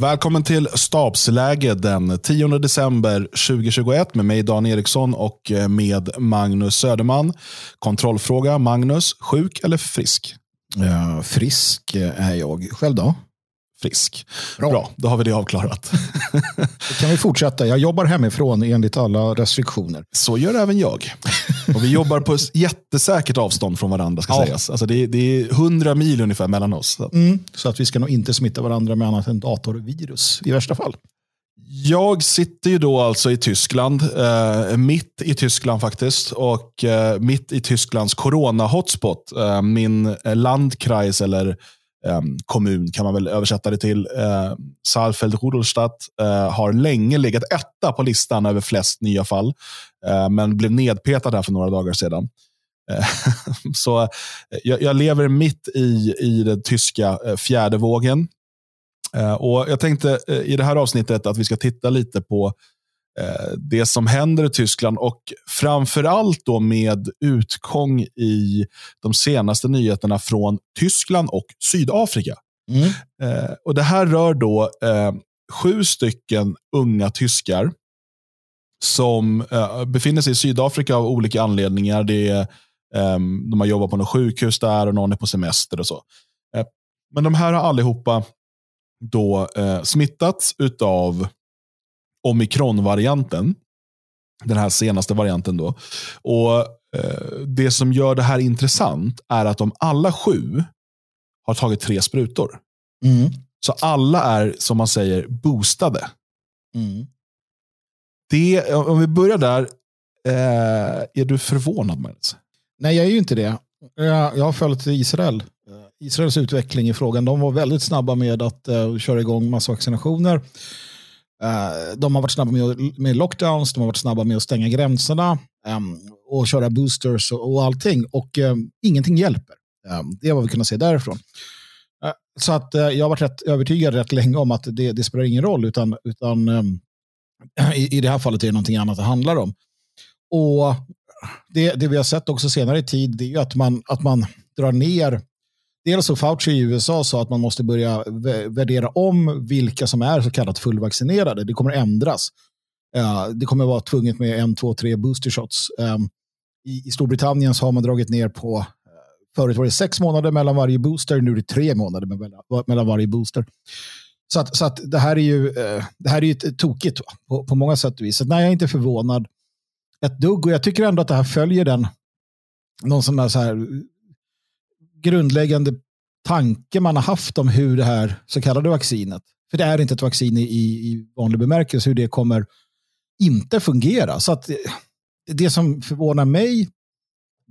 Välkommen till stabsläge den 10 december 2021 med mig Dan Eriksson och eh, med Magnus Söderman. Kontrollfråga Magnus, sjuk eller frisk? Ja, frisk är jag. Själv då? Frisk. Bra. Bra, då har vi det avklarat. då kan vi fortsätta. Jag jobbar hemifrån enligt alla restriktioner. Så gör även jag. Och vi jobbar på jättesäkert avstånd från varandra. ska ja. sägas. Alltså det, är, det är 100 mil ungefär mellan oss. Så. Mm, så att vi ska nog inte smitta varandra med annat än datorvirus i värsta fall. Jag sitter ju då alltså i Tyskland, eh, mitt i Tyskland faktiskt. Och eh, mitt i Tysklands corona-hotspot. Eh, min Landkreis, eller Ehm, kommun kan man väl översätta det till. Eh, Saalfeld-Rudolstadt eh, har länge legat etta på listan över flest nya fall, eh, men blev nedpetad här för några dagar sedan. Ehm, så eh, jag, jag, lever mitt i, i den tyska eh, fjärde vågen. Eh, och Jag tänkte i det här avsnittet att vi ska titta lite på Eh, det som händer i Tyskland och framförallt då med utgång i de senaste nyheterna från Tyskland och Sydafrika. Mm. Eh, och Det här rör då eh, sju stycken unga tyskar som eh, befinner sig i Sydafrika av olika anledningar. Det är, eh, de har jobbat på något sjukhus där och någon är på semester och så. Eh, men de här har allihopa då smittats utav omikronvarianten. Den här senaste varianten. då. Och eh, Det som gör det här intressant är att de alla sju har tagit tre sprutor. Mm. Så alla är, som man säger, boostade. Mm. Det, om vi börjar där. Eh, är du förvånad, Magnus? Nej, jag är ju inte det. Jag, har följt Israel. Eh, Israels utveckling i frågan. De var väldigt snabba med att uh, köra igång massvaccinationer. Eh, de har varit snabba med, lockdowns, de har varit snabba med att stänga gränserna ehm, och köra boosters och, allting. Och ehm, ingenting hjälper. Ehm, det är vad vi kunnat se därifrån. Eh, så att eh, jag har varit rätt övertygad rätt länge om att det, det spelar ingen roll, utan, utan i, i det här fallet är det någonting annat det handlar om. Och det, det vi har sett också senare i tid det är att man, att man drar ner dels så Fauci i USA sa att man måste börja värdera om vilka som är så kallat fullvaccinerade. Det kommer ändras. Eh, det kommer vara tvunget med en, två, tre booster shots. Ehm, I Storbritannien så har man dragit ner på, eh, förut var det sex månader mellan varje booster, nu är det tre månader mellan varje booster. Så, att, så att det här är ju, eh, det här är ju tokigt på, på många sätt och vis. Så nej, jag är inte förvånad ett dugg och jag tycker ändå att det här följer den någon sån där så här grundläggande tanke man har haft om hur det här så kallade vaccinet, för det är inte ett vaccin i, i vanlig bemärkelse, hur det kommer inte fungera. Så att det som förvånar mig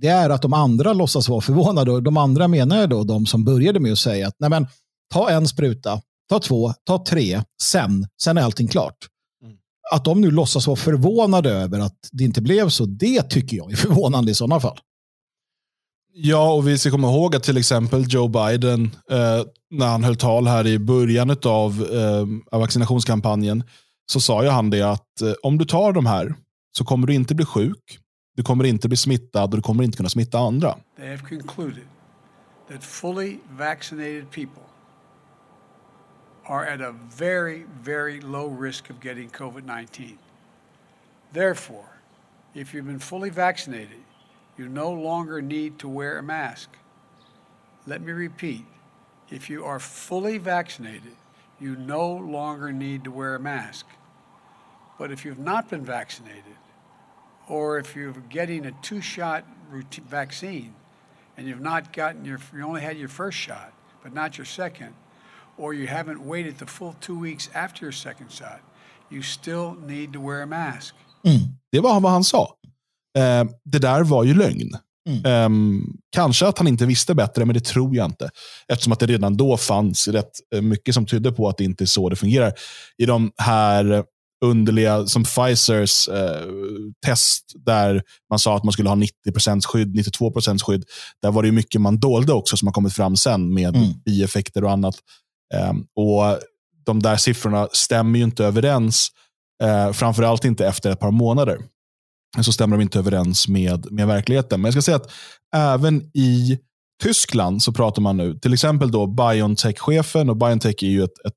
det är att de andra låtsas vara förvånade. de andra menar jag då de som började med att säga att Nej, men, ta en spruta, ta två, ta tre, sen, sen är allting klart. Mm. Att de nu låtsas vara förvånade över att det inte blev så, det tycker jag är förvånande i sådana fall. Ja, och vi ska komma ihåg att till exempel Joe Biden, eh, när han höll tal här i början eh, av eh, vaccinationskampanjen, så sa ju han det att eh, om du tar de här så kommer du inte bli sjuk, du kommer inte bli smittad och du kommer inte kunna smitta andra. They have concluded that fully vaccinated people are at a very, very low risk of getting COVID-19. Therefore, if you've been fully vaccinated, you no longer need to wear a mask. Let me repeat if you are fully vaccinated, you no longer need to wear a mask. But if you've not been vaccinated, or if you're getting a two shot routine vaccine and you've not gotten your, you only had your first shot, but not your second, or you haven't waited the full two weeks after your second shot, you still need to wear a mask. Mm. Det var vad han sa. Eh, det där var ju lögn. Mm. Eh, kanske att han inte visste bättre, men det tror jag inte. Eftersom att det redan då fanns rätt eh, mycket som tydde på att det inte är så det fungerar. I de här underliga, som Pfizers eh, test, där man sa att man skulle ha 90% skydd, 92% skydd. Där var det mycket man dolde också, som har kommit fram sen med mm. bieffekter och annat. Eh, och De där siffrorna stämmer ju inte överens, eh, framförallt inte efter ett par månader så stämmer de inte överens med, med verkligheten. Men jag ska säga att även i Tyskland så pratar man nu, till exempel då Biontech-chefen, och Biontech är ju ett, ett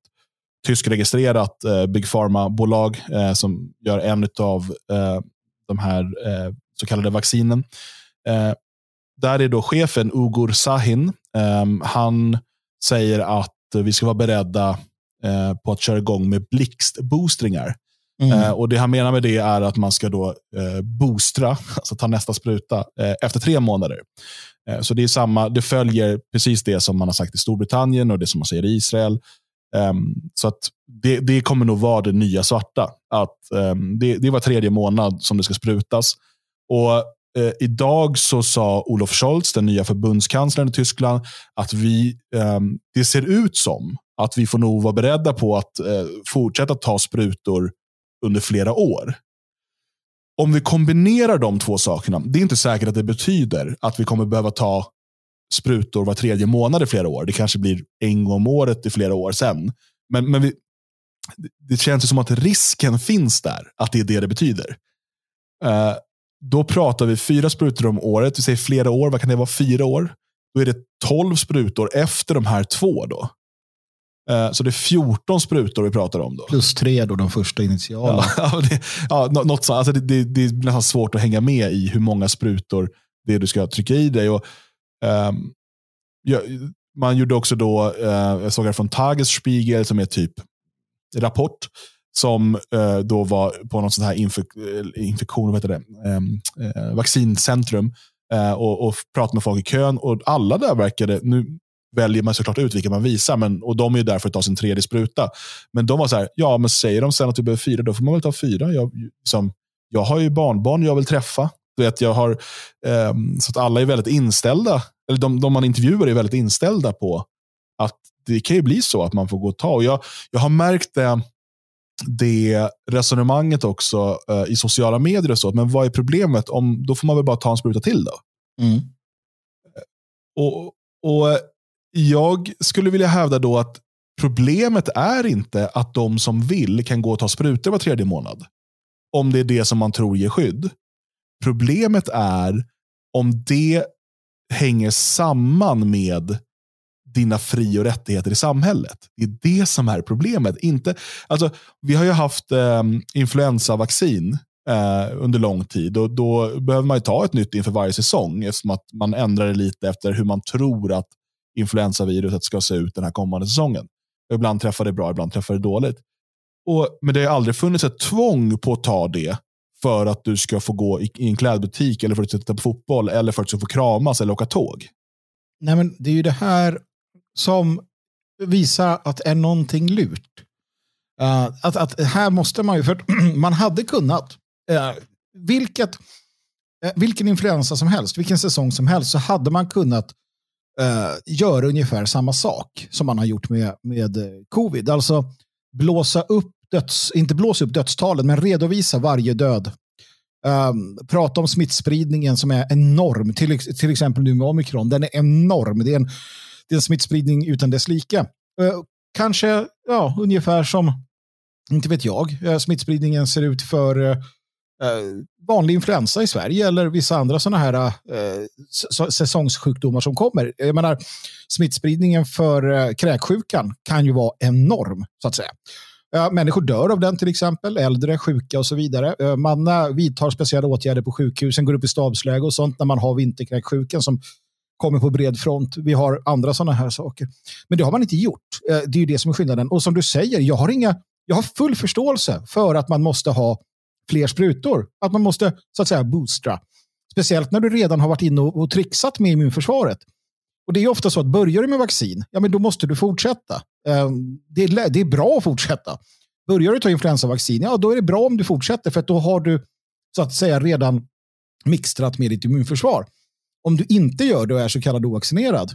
tyskregistrerat eh, Big Pharma-bolag eh, som gör en av eh, de här eh, så kallade vaccinen. Eh, där är då chefen Ugur Sahin. Ehm, han säger att vi ska vara beredda eh, på att köra igång med blixtboostringar. Mm. Eh, och Det han menar med det är att man ska då eh, boostra, alltså ta nästa spruta, eh, efter tre månader. så det är samma, det följer precis det som man har sagt i Storbritannien och det som man säger i Israel. Ehm, så att det, det, kommer nog vara det nya svarta. Att, ehm, det, det var tredje månad som det ska sprutas. Och Eh, Idag så sa Olof Scholz, den nya förbundskanslern i Tyskland, att vi, eh, det ser ut som att vi får nog vara beredda på att eh, fortsätta ta sprutor under flera år. Om vi kombinerar de två sakerna, det är inte säkert att det betyder att vi kommer behöva ta sprutor var tredje månad i flera år. Det kanske blir en gång om året i flera år sen. Men, men vi, det känns som att risken finns där, att det är det det betyder. Uh, då pratar vi fyra sprutor om året, vi säger flera år, vad kan det vara, fyra år? Då är det tolv sprutor efter de här två. då. Uh, så det är 14 sprutor vi pratar om. då. Plus tre då, de första initiala. Ja, det, ja, något så, alltså det, det, det är nästan svårt att hänga med i hur många sprutor det är du ska trycka i dig. Och Um, ja, man gjorde också då, uh, jag såg det från Tagesspiegel som är typ rapport, som uh, då var på något sånt här infek eh, infektion, vad heter det, um, uh, vaccincentrum och, och pratade med folk i kön. Och alla där verkade, nu väljer man såklart ut vilka man visar, men, och de är ju där för att ta sin tredje spruta. Men de var så här, ja men säger de sen att du behöver fyra, då får man väl ta fyra. Jag, liksom, jag har ju barnbarn jag vill träffa. Vet, jag har, eh, så att alla är väldigt inställda, eller de, de man intervjuar är väldigt inställda på att det kan ju bli så att man får gå och ta. Och jag, jag har märkt det, det resonemanget också eh, i sociala medier. och så. Men vad är problemet? Om, då får man väl bara ta en spruta till då. Mm. Och, och jag skulle vilja hävda då att problemet är inte att de som vill kan gå och ta sprutor var tredje månad. Om det är det som man tror ger skydd. Problemet är om det hänger samman med dina fri och rättigheter i samhället. Det är det som är problemet. Inte, alltså, vi har ju haft eh, influensavaccin eh, under lång tid och då behöver man ta ett nytt inför varje säsong eftersom att man ändrar det lite efter hur man tror att influensaviruset ska se ut den här kommande säsongen. Ibland träffar det bra, ibland träffar det dåligt. Och, men det har aldrig funnits ett tvång på att ta det för att du ska få gå i, i en klädbutik eller för att du ska titta på fotboll eller för att du ska få kramas eller åka tåg. Nej, men det är ju det här som visar att är någonting lurt. Uh, att, att här måste man ju, för man hade kunnat, uh, vilket, uh, vilken influensa som helst, vilken säsong som helst, så hade man kunnat Eh, göra ungefär samma sak som man har gjort med, med eh, covid. Alltså blåsa upp döds, inte blåsa upp dödstalen, men redovisa varje död. Um, prata om smittspridningen som är enorm, till, till exempel nu med omikron. Den är enorm. Det är en, det är en smittspridning utan dess like. Uh, kanske ja, ungefär som, inte vet jag, uh, smittspridningen ser ut för uh, Eh, vanlig influensa i Sverige eller vissa andra sådana här eh, säsongssjukdomar som kommer. Jag menar, smittspridningen för eh, kräksjukan kan ju vara enorm, så att säga. Eh, människor dör av den till exempel, äldre, sjuka och så vidare. Eh, man vidtar speciella åtgärder på sjukhusen, går upp i stabsläge och sånt när man har vinterkräksjukan som kommer på bred front. Vi har andra sådana här saker. Men det har man inte gjort. Det är ju det som är skillnaden. Och som du säger, jag har, inga, jag har full förståelse för att man måste ha fler sprutor. Att man måste så att säga boostra. Speciellt när du redan har varit inne och, trixat med immunförsvaret. Och det är ofta så att börjar du med vaccin, ja men då måste du fortsätta. Ehm, det är, det är bra att fortsätta. Börjar du ta influensavaccin, ja då är det bra om du fortsätter för att då har du så att säga redan mixtrat med ditt immunförsvar. Om du inte gör det och är så kallad ovaccinerad,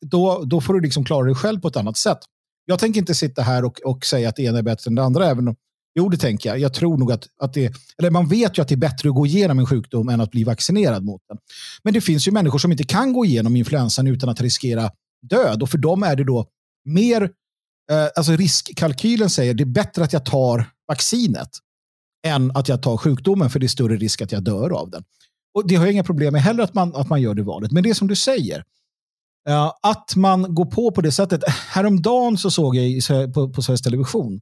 då, då får du liksom klara dig själv på ett annat sätt. Jag tänker inte sitta här och, och säga att det ena är bättre än det andra, även om Jo, det tänker jag. Jag tror nog att, att det... Eller man vet ju att det är bättre att gå igenom en sjukdom än att bli vaccinerad mot den. Men det finns ju människor som inte kan gå igenom influensan utan att riskera död. Och för dem är det då mer... Eh, alltså riskkalkylen säger det är bättre att jag tar vaccinet än att jag tar sjukdomen för det är större risk att jag dör av den. Och Det har jag inga problem med heller att man, att man gör det valet. Men det är som du säger. eh, att man går på på det sättet. Häromdagen så såg jag i, på, på Sveriges Television,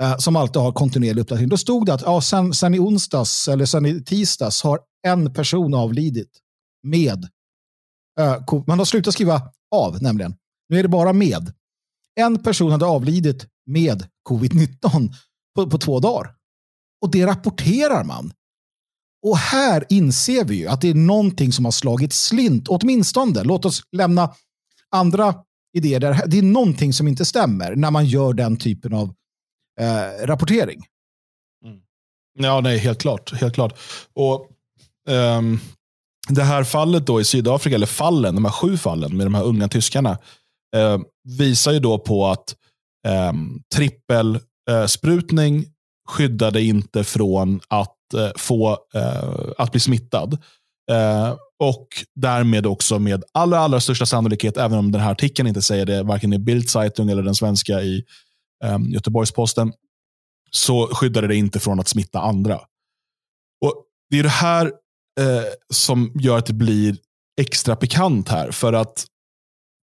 Eh, som alltid har kontinuerlig uppdatering, då stod det att ja, sen, sen i onsdags eller sen i tisdags har en person avlidit med. Uh, man har slutat skriva av nämligen. Nu är det bara med. En person hade avlidit med covid-19 på, på två dagar. Och det rapporterar man. Och här inser vi ju att det är någonting som har slagit slint, åtminstone. Låt oss lämna andra idéer där. Det är någonting som inte stämmer när man gör den typen av eh, rapportering. Mm. Ja, nej, helt klart. Helt klart. Och ehm, Det här fallet då i Sydafrika, eller fallen, de här sju fallen med de här unga tyskarna, eh, visar ju då på att eh, trippelsprutning eh, skyddade inte från att eh, få eh, att bli smittad. Eh, och därmed också med allra, allra största sannolikhet, även om den här artikeln inte säger det, varken i Bildzeitung eller den svenska i ehm, Göteborgs-Posten, så skyddade det inte från att smitta andra. Och Det är det här eh, som gör att det blir extra pikant här. För att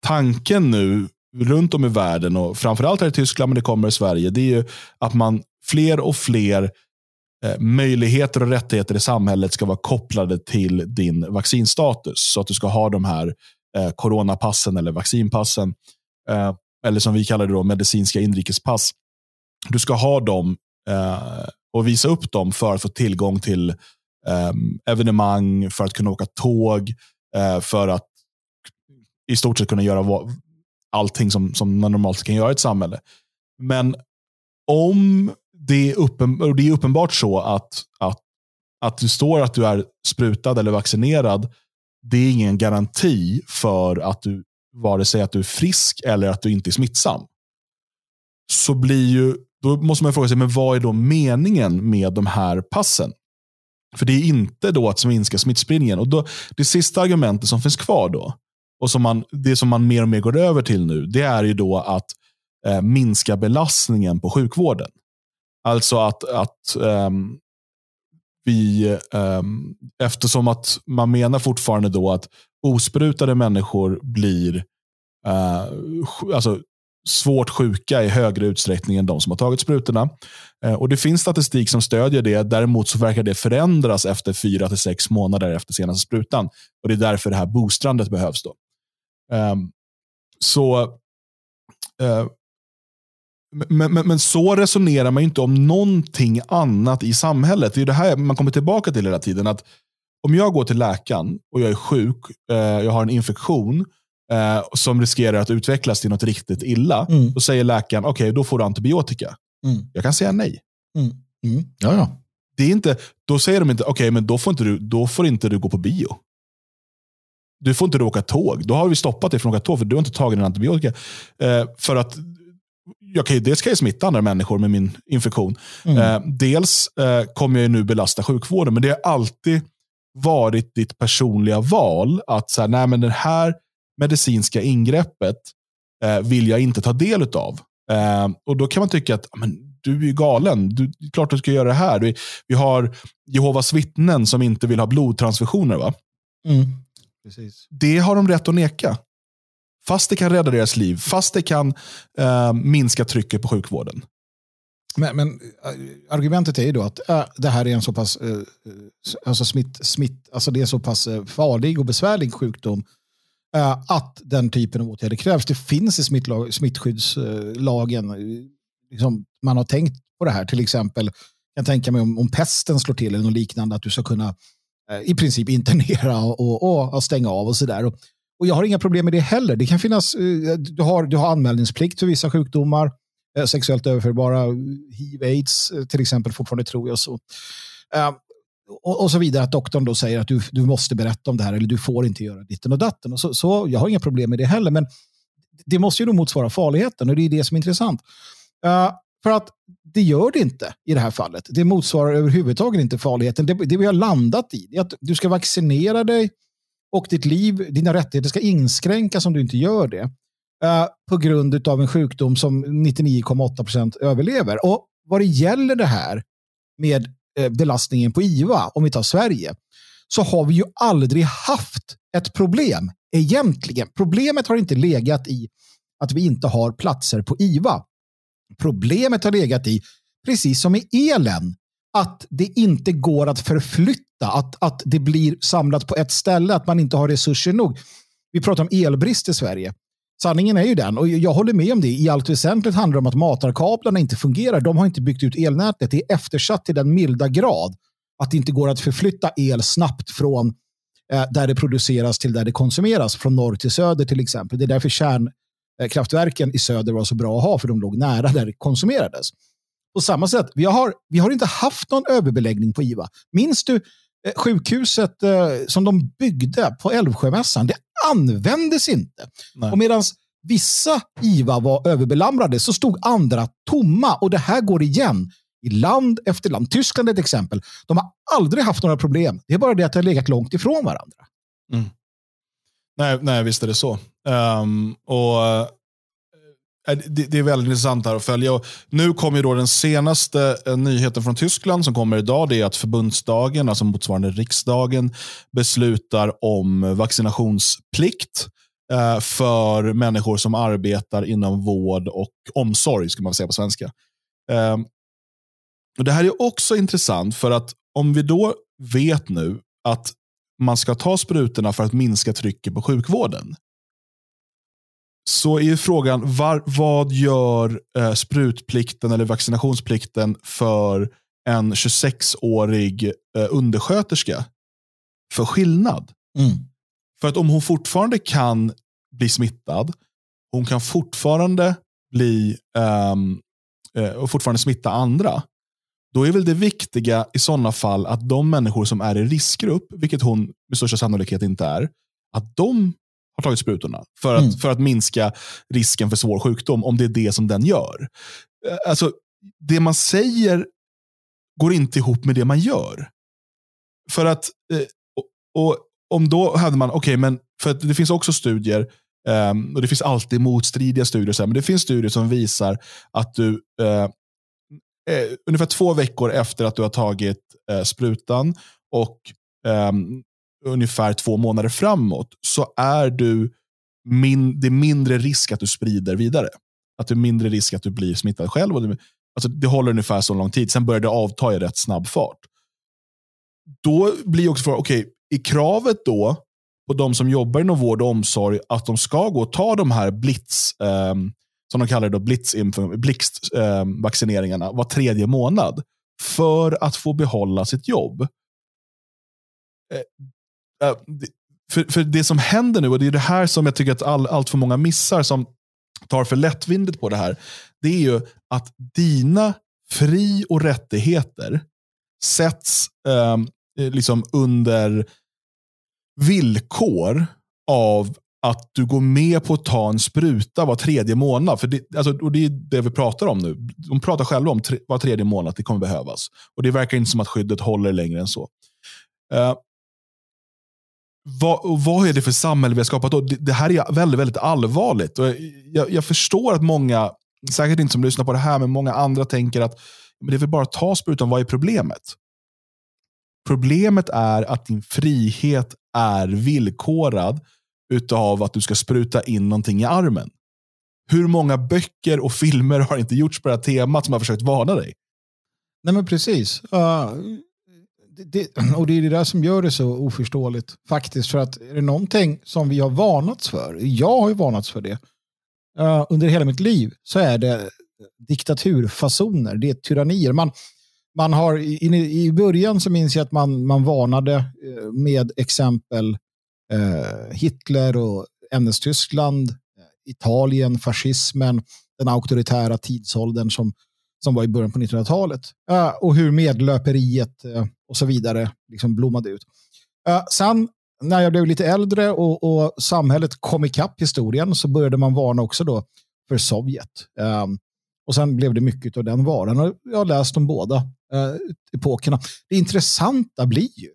tanken nu runt om i världen och framförallt här i Tyskland, men det kommer i Sverige, det är ju att man fler och fler eh, möjligheter och rättigheter i samhället ska vara kopplade till din vaccinstatus. Så att du ska ha de här eh, coronapassen eller vaccinpassen. Eh, eller som vi kallar det då, medicinska inrikespass. Du ska ha dem eh, och visa upp dem för att få tillgång till eh, evenemang, för att kunna åka tåg, eh, för att i stort sett kunna göra allting som, som man normalt kan göra i ett samhälle. Men om det är, uppen, det är uppenbart så att, att, att du står att du är sprutad eller vaccinerad, det är ingen garanti för att du, vare sig att du är frisk eller att du inte är smittsam. Så blir ju, då måste man fråga sig, men vad är då meningen med de här passen? För det är inte då att minska smittspridningen. Och då, det sista argumentet som finns kvar då, och som man, det som man mer och mer går över till nu, det är ju då att eh, minska belastningen på sjukvården. Alltså att, att um, vi, um, eftersom att man menar fortfarande då att osprutade människor blir eh, alltså svårt sjuka i högre utsträckning än de som har tagit sprutorna. Eh, och Det finns statistik som stödjer det. Däremot så verkar det förändras efter fyra till sex månader efter senaste sprutan. Och Det är därför det här boostrandet behövs. Då. Ehm, eh, så men, men, men, så resonerar man inte om någonting annat i samhället. Det är det här man kommer tillbaka till hela tiden. att om jag går till läkaren och jag är sjuk, eh, jag har en infektion eh, som riskerar att utvecklas till något riktigt illa. Mm. Då säger läkaren, okej, okay, då får du antibiotika. Mm. Jag kan säga nej. Mm. mm. Ja, ja. Det är inte, då säger de inte, okej, okay, men då får, inte du, då får inte du gå på bio. Du får inte åka tåg. Då har vi stoppat dig från att åka tåg, för du har inte tagit din antibiotika. Eh, för att jag kan, dels kan jag smitta andra människor med min infektion. Mm. Eh, dels eh, kommer jag nu belasta sjukvården, men det har alltid varit ditt personliga val att så här, nej, men det här medicinska ingreppet eh, vill jag inte ta del av. Eh, och Då kan man tycka att men, du är ju galen. Du, det är klart du ska göra det här. Vi, vi har Jehovas vittnen som inte vill ha blodtransfusioner. va? Mm. Det har de rätt att neka. Fast det kan rädda deras liv, fast det kan uh, minska trycket på sjukvården. Men, men eh, argumentet är ju då att äh, det här är en så pass, äh, alltså smitt, smitt, alltså det är så pass farlig och besvärlig sjukdom äh, att den typen av åtgärder krävs. Det finns i smittlag, smittskyddslagen, liksom, man har tänkt på det här, till exempel, jag tänker tänka mig om, om pesten slår till eller något liknande, att du ska kunna i princip internera och, och, och stänga av och sådär. Och jag har inga problem med det heller. Det kan finnas, du har, du har anmälningsplikt för vissa sjukdomar, Eh, sexuellt överförbara, hiv, aids eh, till exempel, fortfarande tror jag så. Ehm, och, och, så vidare, att doktorn då säger att du, du måste berätta om det här eller du får inte göra ditten och datten. Och så, så, jag har inga problem med det heller, men det måste ju då motsvara farligheten och det är det som är intressant. Uh, för att det gör det inte i det här fallet. Det motsvarar överhuvudtaget inte farligheten. Det, det vi har landat i är att du ska vaccinera dig och ditt liv, dina rättigheter ska inskränkas om du inte gör det. Eh, på grund av en sjukdom som 99,8 procent överlever. Och vad det gäller det här med eh, belastningen på IVA, om vi tar Sverige, så har vi ju aldrig haft ett problem egentligen. Problemet har inte legat i att vi inte har platser på IVA. Problemet har legat i, precis som i elen, att det inte går att förflytta, att, att det blir samlat på ett ställe, att man inte har resurser nog. Vi pratar om elbrist i Sverige. Sanningen är ju den, och jag håller med om det, i allt väsentligt handlar det om att matarkablarna inte fungerar. De har inte byggt ut elnätet. Det är eftersatt till den milda grad att det inte går att förflytta el snabbt från eh, där det produceras till där det konsumeras, från norr till söder till exempel. Det är därför kärnkraftverken i söder var så bra att ha, för de låg nära där det konsumerades. På samma sätt, vi har, vi har inte haft någon överbeläggning på IVA. Minns du eh, sjukhuset eh, som de byggde på Älvsjömässan? Det användes inte. Nej. Och medan vissa IVA var överbelamrade så stod andra tomma. Och det här går igen i land efter land. Tyskland är ett exempel. De har aldrig haft några problem. Det är bara det att det har legat långt ifrån varandra. Nej, nej, visst är det så. Ehm, och Äh, det, det är väldigt intressant här att följa. Och nu kommer ju då den senaste eh, nyheten från Tyskland som kommer idag. Det är att förbundsdagen, alltså motsvarande riksdagen, beslutar om vaccinationsplikt eh, för människor som arbetar inom vård och omsorg, ska man säga på svenska. Ehm, och Det här är också intressant för att om vi då vet nu att man ska ta sprutorna för att minska trycket på sjukvården. Så är ju frågan, var, vad gör eh, sprutplikten eller vaccinationsplikten för en 26-årig eh, undersköterska för skillnad? För att om hon fortfarande kan bli smittad, hon kan fortfarande bli ehm, eh, och fortfarande smitta andra, då är väl det viktiga i sådana fall att de människor som är i riskgrupp, vilket hon med största sannolikhet inte är, att de har tagit sprutorna för att, Mm. för att minska risken för svår sjukdom, om det är det som den gör. Eh, Alltså, det man säger går inte ihop med det man gör. För att, eh, och, och om då hade man, okej, men för att det finns också studier, ehm, och det finns alltid motstridiga studier, så här, men det finns studier som visar att du eh, eh, ungefär två veckor efter att du har tagit eh, sprutan och ehm, ungefär två månader framåt så är du min, det är mindre risk att du sprider vidare. Att det är mindre risk att du blir smittad själv. Och det, alltså det håller ungefär så lång tid. Sen börjar det avta i rätt snabb fart. Då blir också frågan, okej, är kravet då på de som jobbar inom vård och omsorg att de ska gå och ta de här blitz, eh, som de kallar det, då, blitz- blixtvaccineringarna var tredje månad för att få behålla sitt jobb. Eh, Äh, för, för det som händer nu, och det är det här som jag tycker att all, allt för många missar som tar för lättvindigt på det här, det är ju att dina fri och rättigheter sätts ehm, eh, liksom under villkor av att du går med på att ta en spruta var tredje månad. För det, alltså, och det är det vi pratar om nu. De pratar själva om tre, var tredje månad att det kommer behövas. Och Det verkar inte som att skyddet håller längre än så. Eh, vad, vad är det för samhälle vi har skapat då? Det, det här är väldigt, väldigt allvarligt. Och jag, jag, jag förstår att många, säkert inte som lyssnar på det här, men många andra tänker att men det är väl bara att ta sprutan, vad är problemet? Problemet är att din frihet är villkorad utav att du ska spruta in någonting i armen. Hur många böcker och filmer har inte gjorts på det här temat som har försökt varna dig? Nej men precis. Uh, det, och det är det där som gör det så oförståeligt. Faktiskt, för att är det någonting som vi har varnats för, jag har ju varnats för det, uh, under hela mitt liv, så är det diktaturfasoner, det är tyrannier. Man, man har, i, I början så minns jag att man, man varnade eh, med exempel uh, Hitler och NS-Tyskland, Italien, fascismen, den auktoritära tidsåldern som, som var i början på 1900-talet. Eh, och hur medlöperiet eh, och så vidare liksom blommade ut. Eh, sen när jag blev lite äldre och, och samhället kom ikapp historien så började man varna också då för Sovjet. Um, och sen blev det mycket av den varan. Och jag har läst om båda epokerna. Det intressanta blir ju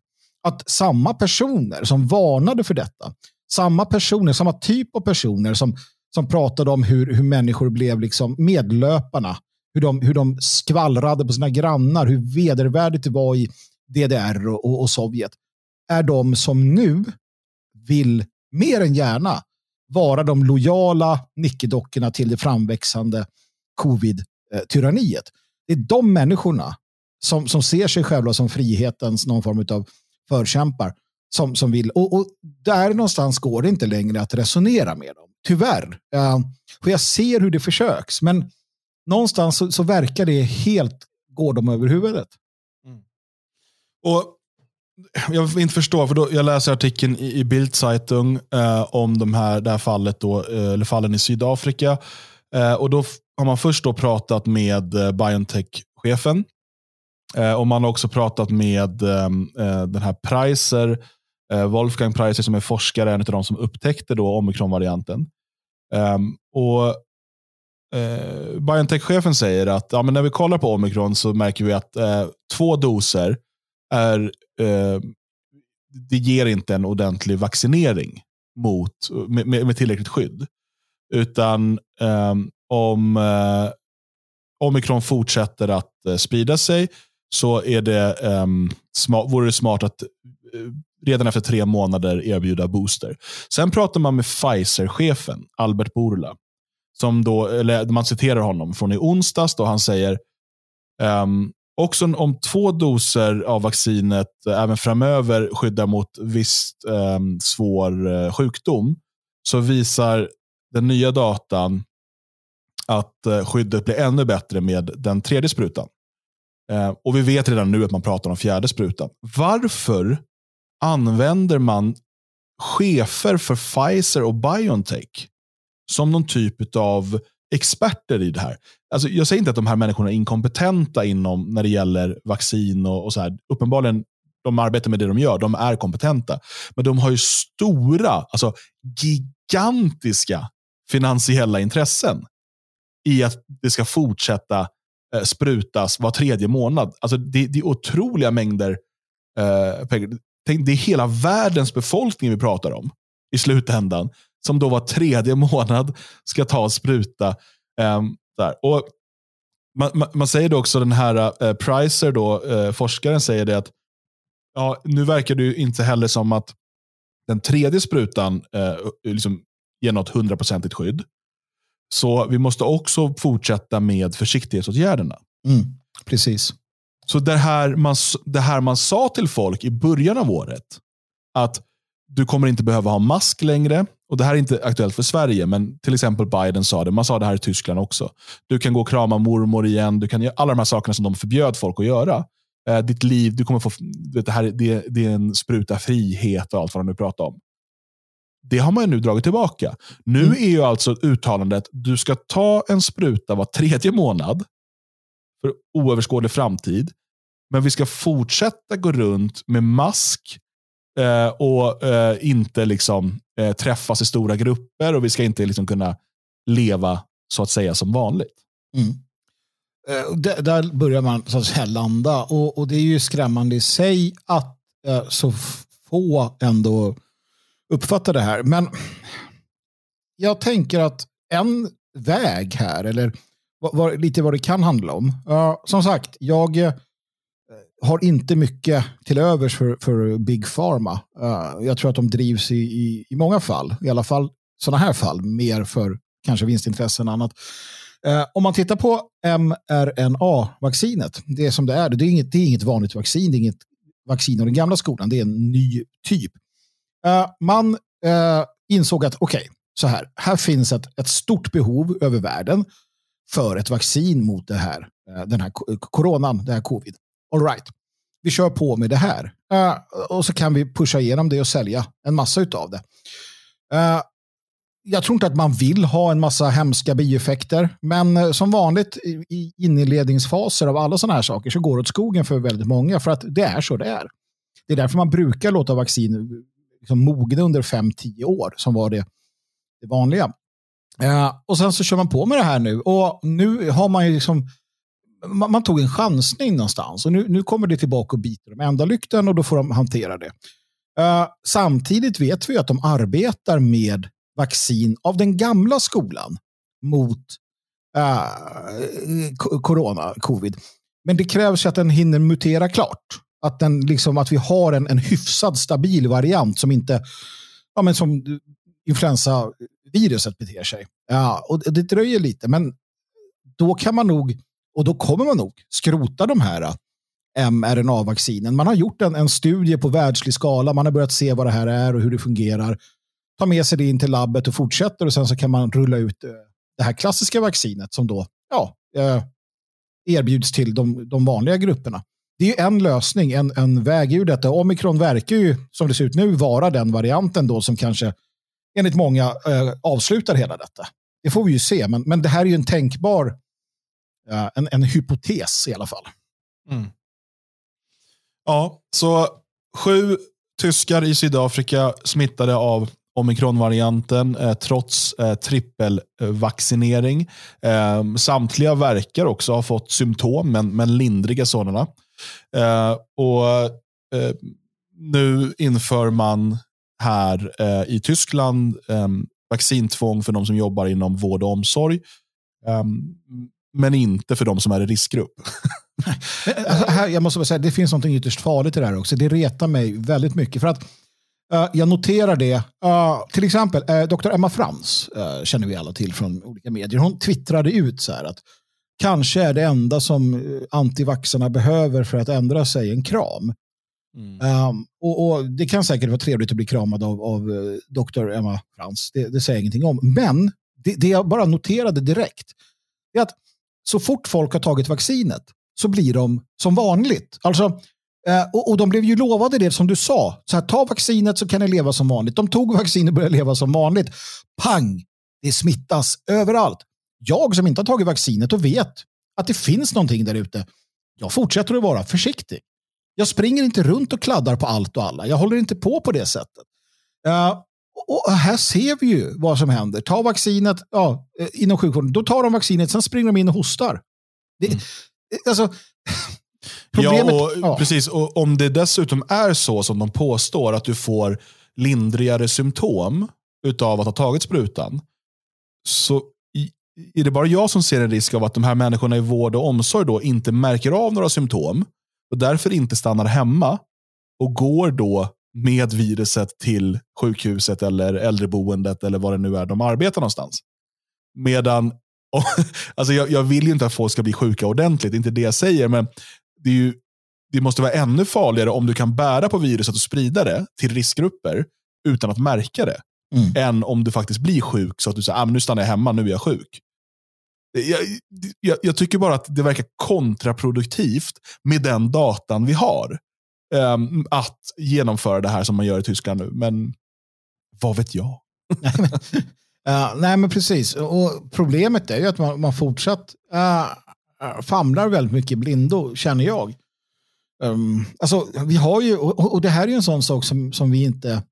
att samma personer som varnade för detta, samma personer, samma typ av personer som, som pratade om hur, hur människor blev liksom medlöparna, hur de, hur de skvallrade på sina grannar, hur vedervärdigt det var i DDR och, och, och Sovjet, är de som nu vill mer än gärna vara de lojala nickedockorna till det framväxande covid-tyranniet. Det är de människorna som, som ser sig själva som frihetens någon form av förkämpar som, som vill. Och, och där någonstans går det inte längre att resonera med dem. Tyvärr. Eh, uh, för jag ser hur det försöks. Men någonstans så, så verkar det helt gå dem över huvudet. Mm. Och jag inte förstå, för då, jag läser artikeln i, i Bildzeitung eh, om de här, det här fallet, då, eh, eller fallen i Sydafrika. Eh, och Då har man först då pratat med eh, Biontech-chefen. Eh, och Man har också pratat med ehm, eh, den här Preiser, eh, Wolfgang Preiser som är forskare, en av de som upptäckte då omikronvarianten. Ehm, och eh, Biontech-chefen säger att ja, men när vi kollar på omikron så märker vi att eh, två doser är, eh, det ger inte en ordentlig vaccinering mot, med, med tillräckligt skydd. Utan eh, om eh, omikron fortsätter att eh, sprida sig så är det, eh, smart, vore det smart att eh, redan efter tre månader erbjuda booster. Sen pratar man med Pfizer-chefen, Albert Borla, som då, eller man citerar honom från i onsdags då han säger um, också om två doser av vaccinet eh, även framöver skyddar mot viss um, ehm, svår uh, sjukdom så visar den nya datan att uh, skyddet blir ännu bättre med den tredje sprutan. Uh, och Vi vet redan nu att man pratar om fjärde sprutan. Varför använder man chefer för Pfizer och Biontech som någon typ av experter i det här. Alltså, jag säger inte att de här människorna är inkompetenta inom när det gäller vaccin och, och så här. Uppenbarligen, de arbetar med det de gör. De är kompetenta. Men de har ju stora, alltså gigantiska finansiella intressen i att det ska fortsätta eh, sprutas var tredje månad. Alltså det, det är otroliga mängder eh, pengar. Tänk, det är hela världens befolkning vi pratar om i slutändan. Som då var tredje månad ska ta en spruta. Um, där. Och man, man, man, säger då också, den här uh, Pricer, då, uh, forskaren, säger det att ja, nu verkar det ju inte heller som att den tredje sprutan uh, liksom ger något hundraprocentigt skydd. Så vi måste också fortsätta med försiktighetsåtgärderna. Mm, precis. Så det här, man, det här man sa till folk i början av året, att du kommer inte behöva ha mask längre. Och Det här är inte aktuellt för Sverige, men till exempel Biden sa det. Man sa det här i Tyskland också. Du kan gå och krama mormor igen. Du kan göra alla de här sakerna som de förbjöd folk att göra. Eh, ditt liv, du kommer få, det, här, det, det är en spruta frihet och allt vad de nu pratar om. Det har man nu dragit tillbaka. Nu mm. är ju alltså uttalandet, du ska ta en spruta var tredje månad för oöverskådlig framtid. Men vi ska fortsätta gå runt med mask eh, och eh, inte liksom, eh, träffas i stora grupper och vi ska inte liksom kunna leva så att säga som vanligt. Mm. Eh, där börjar man så att säga landa och, och det är ju skrämmande i sig att eh, så få ändå uppfattar det här. Men jag tänker att en väg här, eller var, lite vad det kan handla om. Uh, som sagt, jag uh, har inte mycket till övers för, för Big Pharma. Uh, jag tror att de drivs i, i, i många fall, i alla fall sådana här fall, mer för kanske vinstintressen än annat. Eh, om man tittar på mRNA-vaccinet, det är som det är, det är, inget, det är inget vanligt vaccin, det är inget vaccin av den gamla skolan, det är en ny typ. Eh, man insåg att okej, okay, så här, här finns ett, ett stort behov över världen för ett vaccin mot det här, den här coronan, det här covid. All right. Vi kör på med det här. Uh, och så kan vi pusha igenom det och sälja en massa av det. Uh, jag tror inte att man vill ha en massa hemska bieffekter, men eh, som vanligt i, inledningsfaser av alla sådana här saker så går det åt skogen för väldigt många för att det är så det är. Det är därför man brukar låta vaccin liksom, mogna under 5-10 år som var det, det vanliga. Eh, och sen så kör man på med det här nu. Och nu har man ju liksom, man, man tog en chansning någonstans. Och nu, nu kommer det tillbaka och biter dem ända lykten och då får de hantera det. Uh, samtidigt vet vi att de arbetar med vaccin av den gamla skolan mot uh, corona, covid. Men det krävs att den hinner mutera klart. Att, den, liksom, att vi har en, en hyfsad stabil variant som inte ja, men som influensaviruset beter sig. Ja, och det dröjer lite, men då kan man nog, och då kommer man nog, skrota de här äh, mRNA-vaccinen. Man har gjort en, en studie på världslig skala, man har börjat se vad det här är och hur det fungerar. Ta med sig det in till labbet och fortsätter och sen så kan man rulla ut äh, det här klassiska vaccinet som då ja, äh, erbjuds till de, de vanliga grupperna. Det är en lösning, en, en väg ur detta. Omikron verkar ju, som det ser ut nu, vara den varianten då som kanske enligt många eh, avslutar hela detta. Det får vi ju se, men, men det här är ju en tänkbar, eh, Eh, en, en hypotes i alla fall. Mm. Ja, så sju tyskar i Sydafrika smittade av omikronvarianten eh, trots eh, trippelvaccinering. Eh, samtliga verkar också ha fått symptom, men, men lindriga sådana. Eh, och eh, Nu inför man här eh, i Tyskland eh, vaccintvång för de som jobbar inom vård och omsorg. Eh, men inte för de som är i riskgrupp. här, jag måste bara säga, det finns något ytterst farligt i det här också. Det retar mig väldigt mycket. För att Uh, jag noterar det. Uh, till exempel, uh, Dr. Emma Frans känner vi alla till från olika medier. Hon twittrade ut så här att kanske är det enda som antivaxarna behöver för att ändra sig en kram. Mm. Um, och, och, Det kan säkert vara trevligt att bli kramad av, av Dr. Emma Frans. Det, det säger jag ingenting om. Men det, det jag bara noterade direkt är att så fort folk har tagit vaccinet så blir de som vanligt. Alltså, Eh, och, och, de blev ju lovade det som du sa. Så här, ta vaccinet så kan ni leva som vanligt. De tog vaccinet och började leva som vanligt. Pang! Det smittas överallt. Jag som inte har tagit vaccinet och vet att det finns någonting där ute. Jag fortsätter att vara försiktig. Jag springer inte runt och kladdar på allt och alla. Jag håller inte på på det sättet. Eh, och här ser vi ju vad som händer. Ta vaccinet ja, eh, inom sjukvården. Då tar de vaccinet, sen springer de in och hostar. Det, mm. alltså, Problemet, ja, och, ja. precis. Och om det dessutom är så som de påstår, att du får lindrigare symptom utav att ha tagit sprutan, så är det bara jag som ser en risk av att de här människorna i vård och omsorg då inte märker av några symptom och därför inte stannar hemma och går då med viruset till sjukhuset eller äldreboendet eller vad det nu är de arbetar någonstans. Medan, alltså jag, jag vill ju inte att folk ska bli sjuka ordentligt, det är inte det jag säger, men det, ju, det måste vara ännu farligare om du kan bära på viruset och sprida det till riskgrupper utan att märka det. Mm. Än om du faktiskt blir sjuk så att du säger ah, nu stannar jag hemma, nu är jag sjuk. Jag, jag, jag, tycker bara att det verkar kontraproduktivt med den datan vi har. Um, att genomföra det här som man gör i Tyskland nu. Men vad vet jag? uh, nej, men precis. Och problemet är ju att man, man fortsatt uh, famlar väldigt mycket blindo, känner jag. Um, alltså, vi har ju, och, och, det här är ju en sån sak som, som vi inte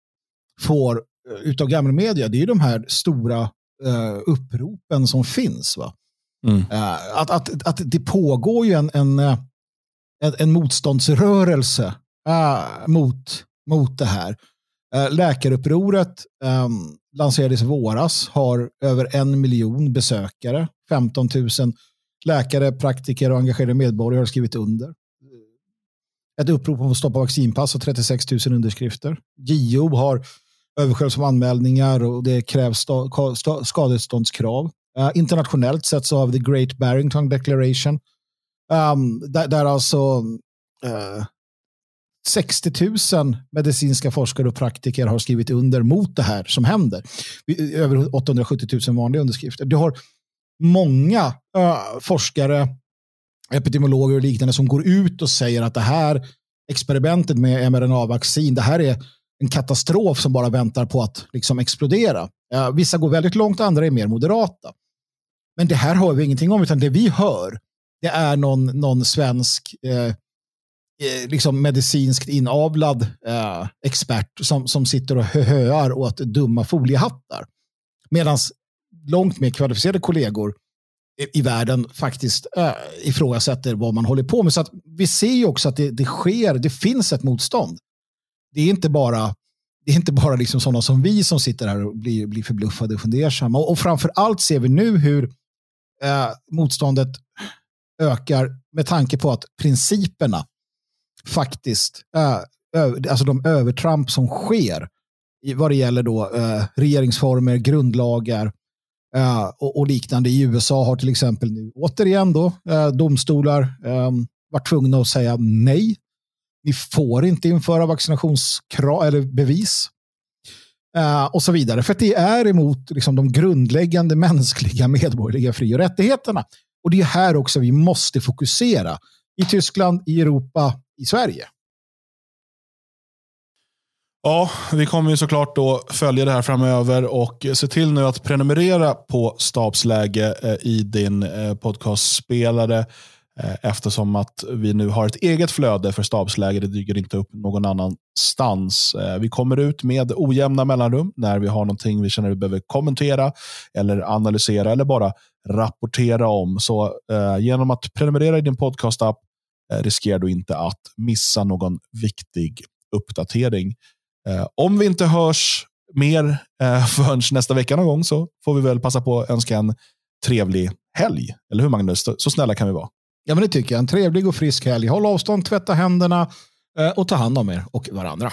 får utav gamla media. Det är ju de här stora uh, uppropen som finns. Va? Mm. Uh, att, att, att det pågår ju en, en, en, en motståndsrörelse Eh, mot, mot det här. Eh, läkarupproret um, lanserades i våras, har över en miljon besökare, 15 000 Läkare, praktiker och engagerade medborgare har skrivit under. Eh, ett upprop om att stoppa vaccinpass och 36 000 underskrifter. JO har översköljts av anmälningar och det krävs skadeståndskrav. Uh, internationellt sett så har vi The Great Barrington Declaration. Um, där, där alltså uh, 60 000 medicinska forskare och praktiker har skrivit under mot det här som händer. Över 870 000 vanliga underskrifter. Du har många uh, forskare, epidemiologer och liknande som går ut och säger att det här experimentet med mRNA-vaccin, det här är en katastrof som bara väntar på att liksom explodera. Uh, vissa går väldigt långt, andra är mer moderata. Men det här hör vi ingenting om, utan det vi hör det är någon, någon svensk eh, Eh, liksom medicinskt inavlad eh, expert som, som sitter och höar åt dumma foliehattar. Medan långt mer kvalificerade kollegor i världen faktiskt eh, ifrågasätter vad man håller på med. Så att vi ser ju också att det, det sker, det finns ett motstånd. Det är inte bara, det är inte bara liksom sådana som vi som sitter här och blir, blir förbluffade och fundersamma. Och, och framför allt ser vi nu hur eh, motståndet ökar med tanke på att principerna faktiskt, alltså de övertramp som sker vad det gäller då, eh, regeringsformer, grundlagar eh, och, och, liknande. I USA har till exempel nu återigen då, eh, domstolar eh, varit tvungna att säga nej. Ni får inte införa vaccinationskrav eller bevis. Och så vidare. För att det är emot liksom, de grundläggande mänskliga medborgerliga fri och rättigheterna. Och det är här också vi måste fokusera. I Tyskland, i Europa, i Sverige. Ja, vi kommer ju såklart då följa det här framöver och se till nu att prenumerera på Stabsläge eh, i din eh, podcastspelare eh, eftersom att vi nu har ett eget flöde för stabsläge. Det dyker inte upp någon annanstans. Vi kommer ut med ojämna mellanrum när vi har någonting vi känner vi behöver kommentera eller analysera eller bara rapportera om. Så genom att prenumerera i din podcastapp Eh, riskerar du inte att missa någon viktig uppdatering. Eh, om vi inte hörs mer eh, förrän nästa vecka någon gång så får vi väl passa på att önska en trevlig helg. Eller hur Magnus? Så snälla kan vi vara. Ja, men det tycker jag. En trevlig och frisk helg. Håll avstånd, tvätta händerna och ta hand om er och varandra.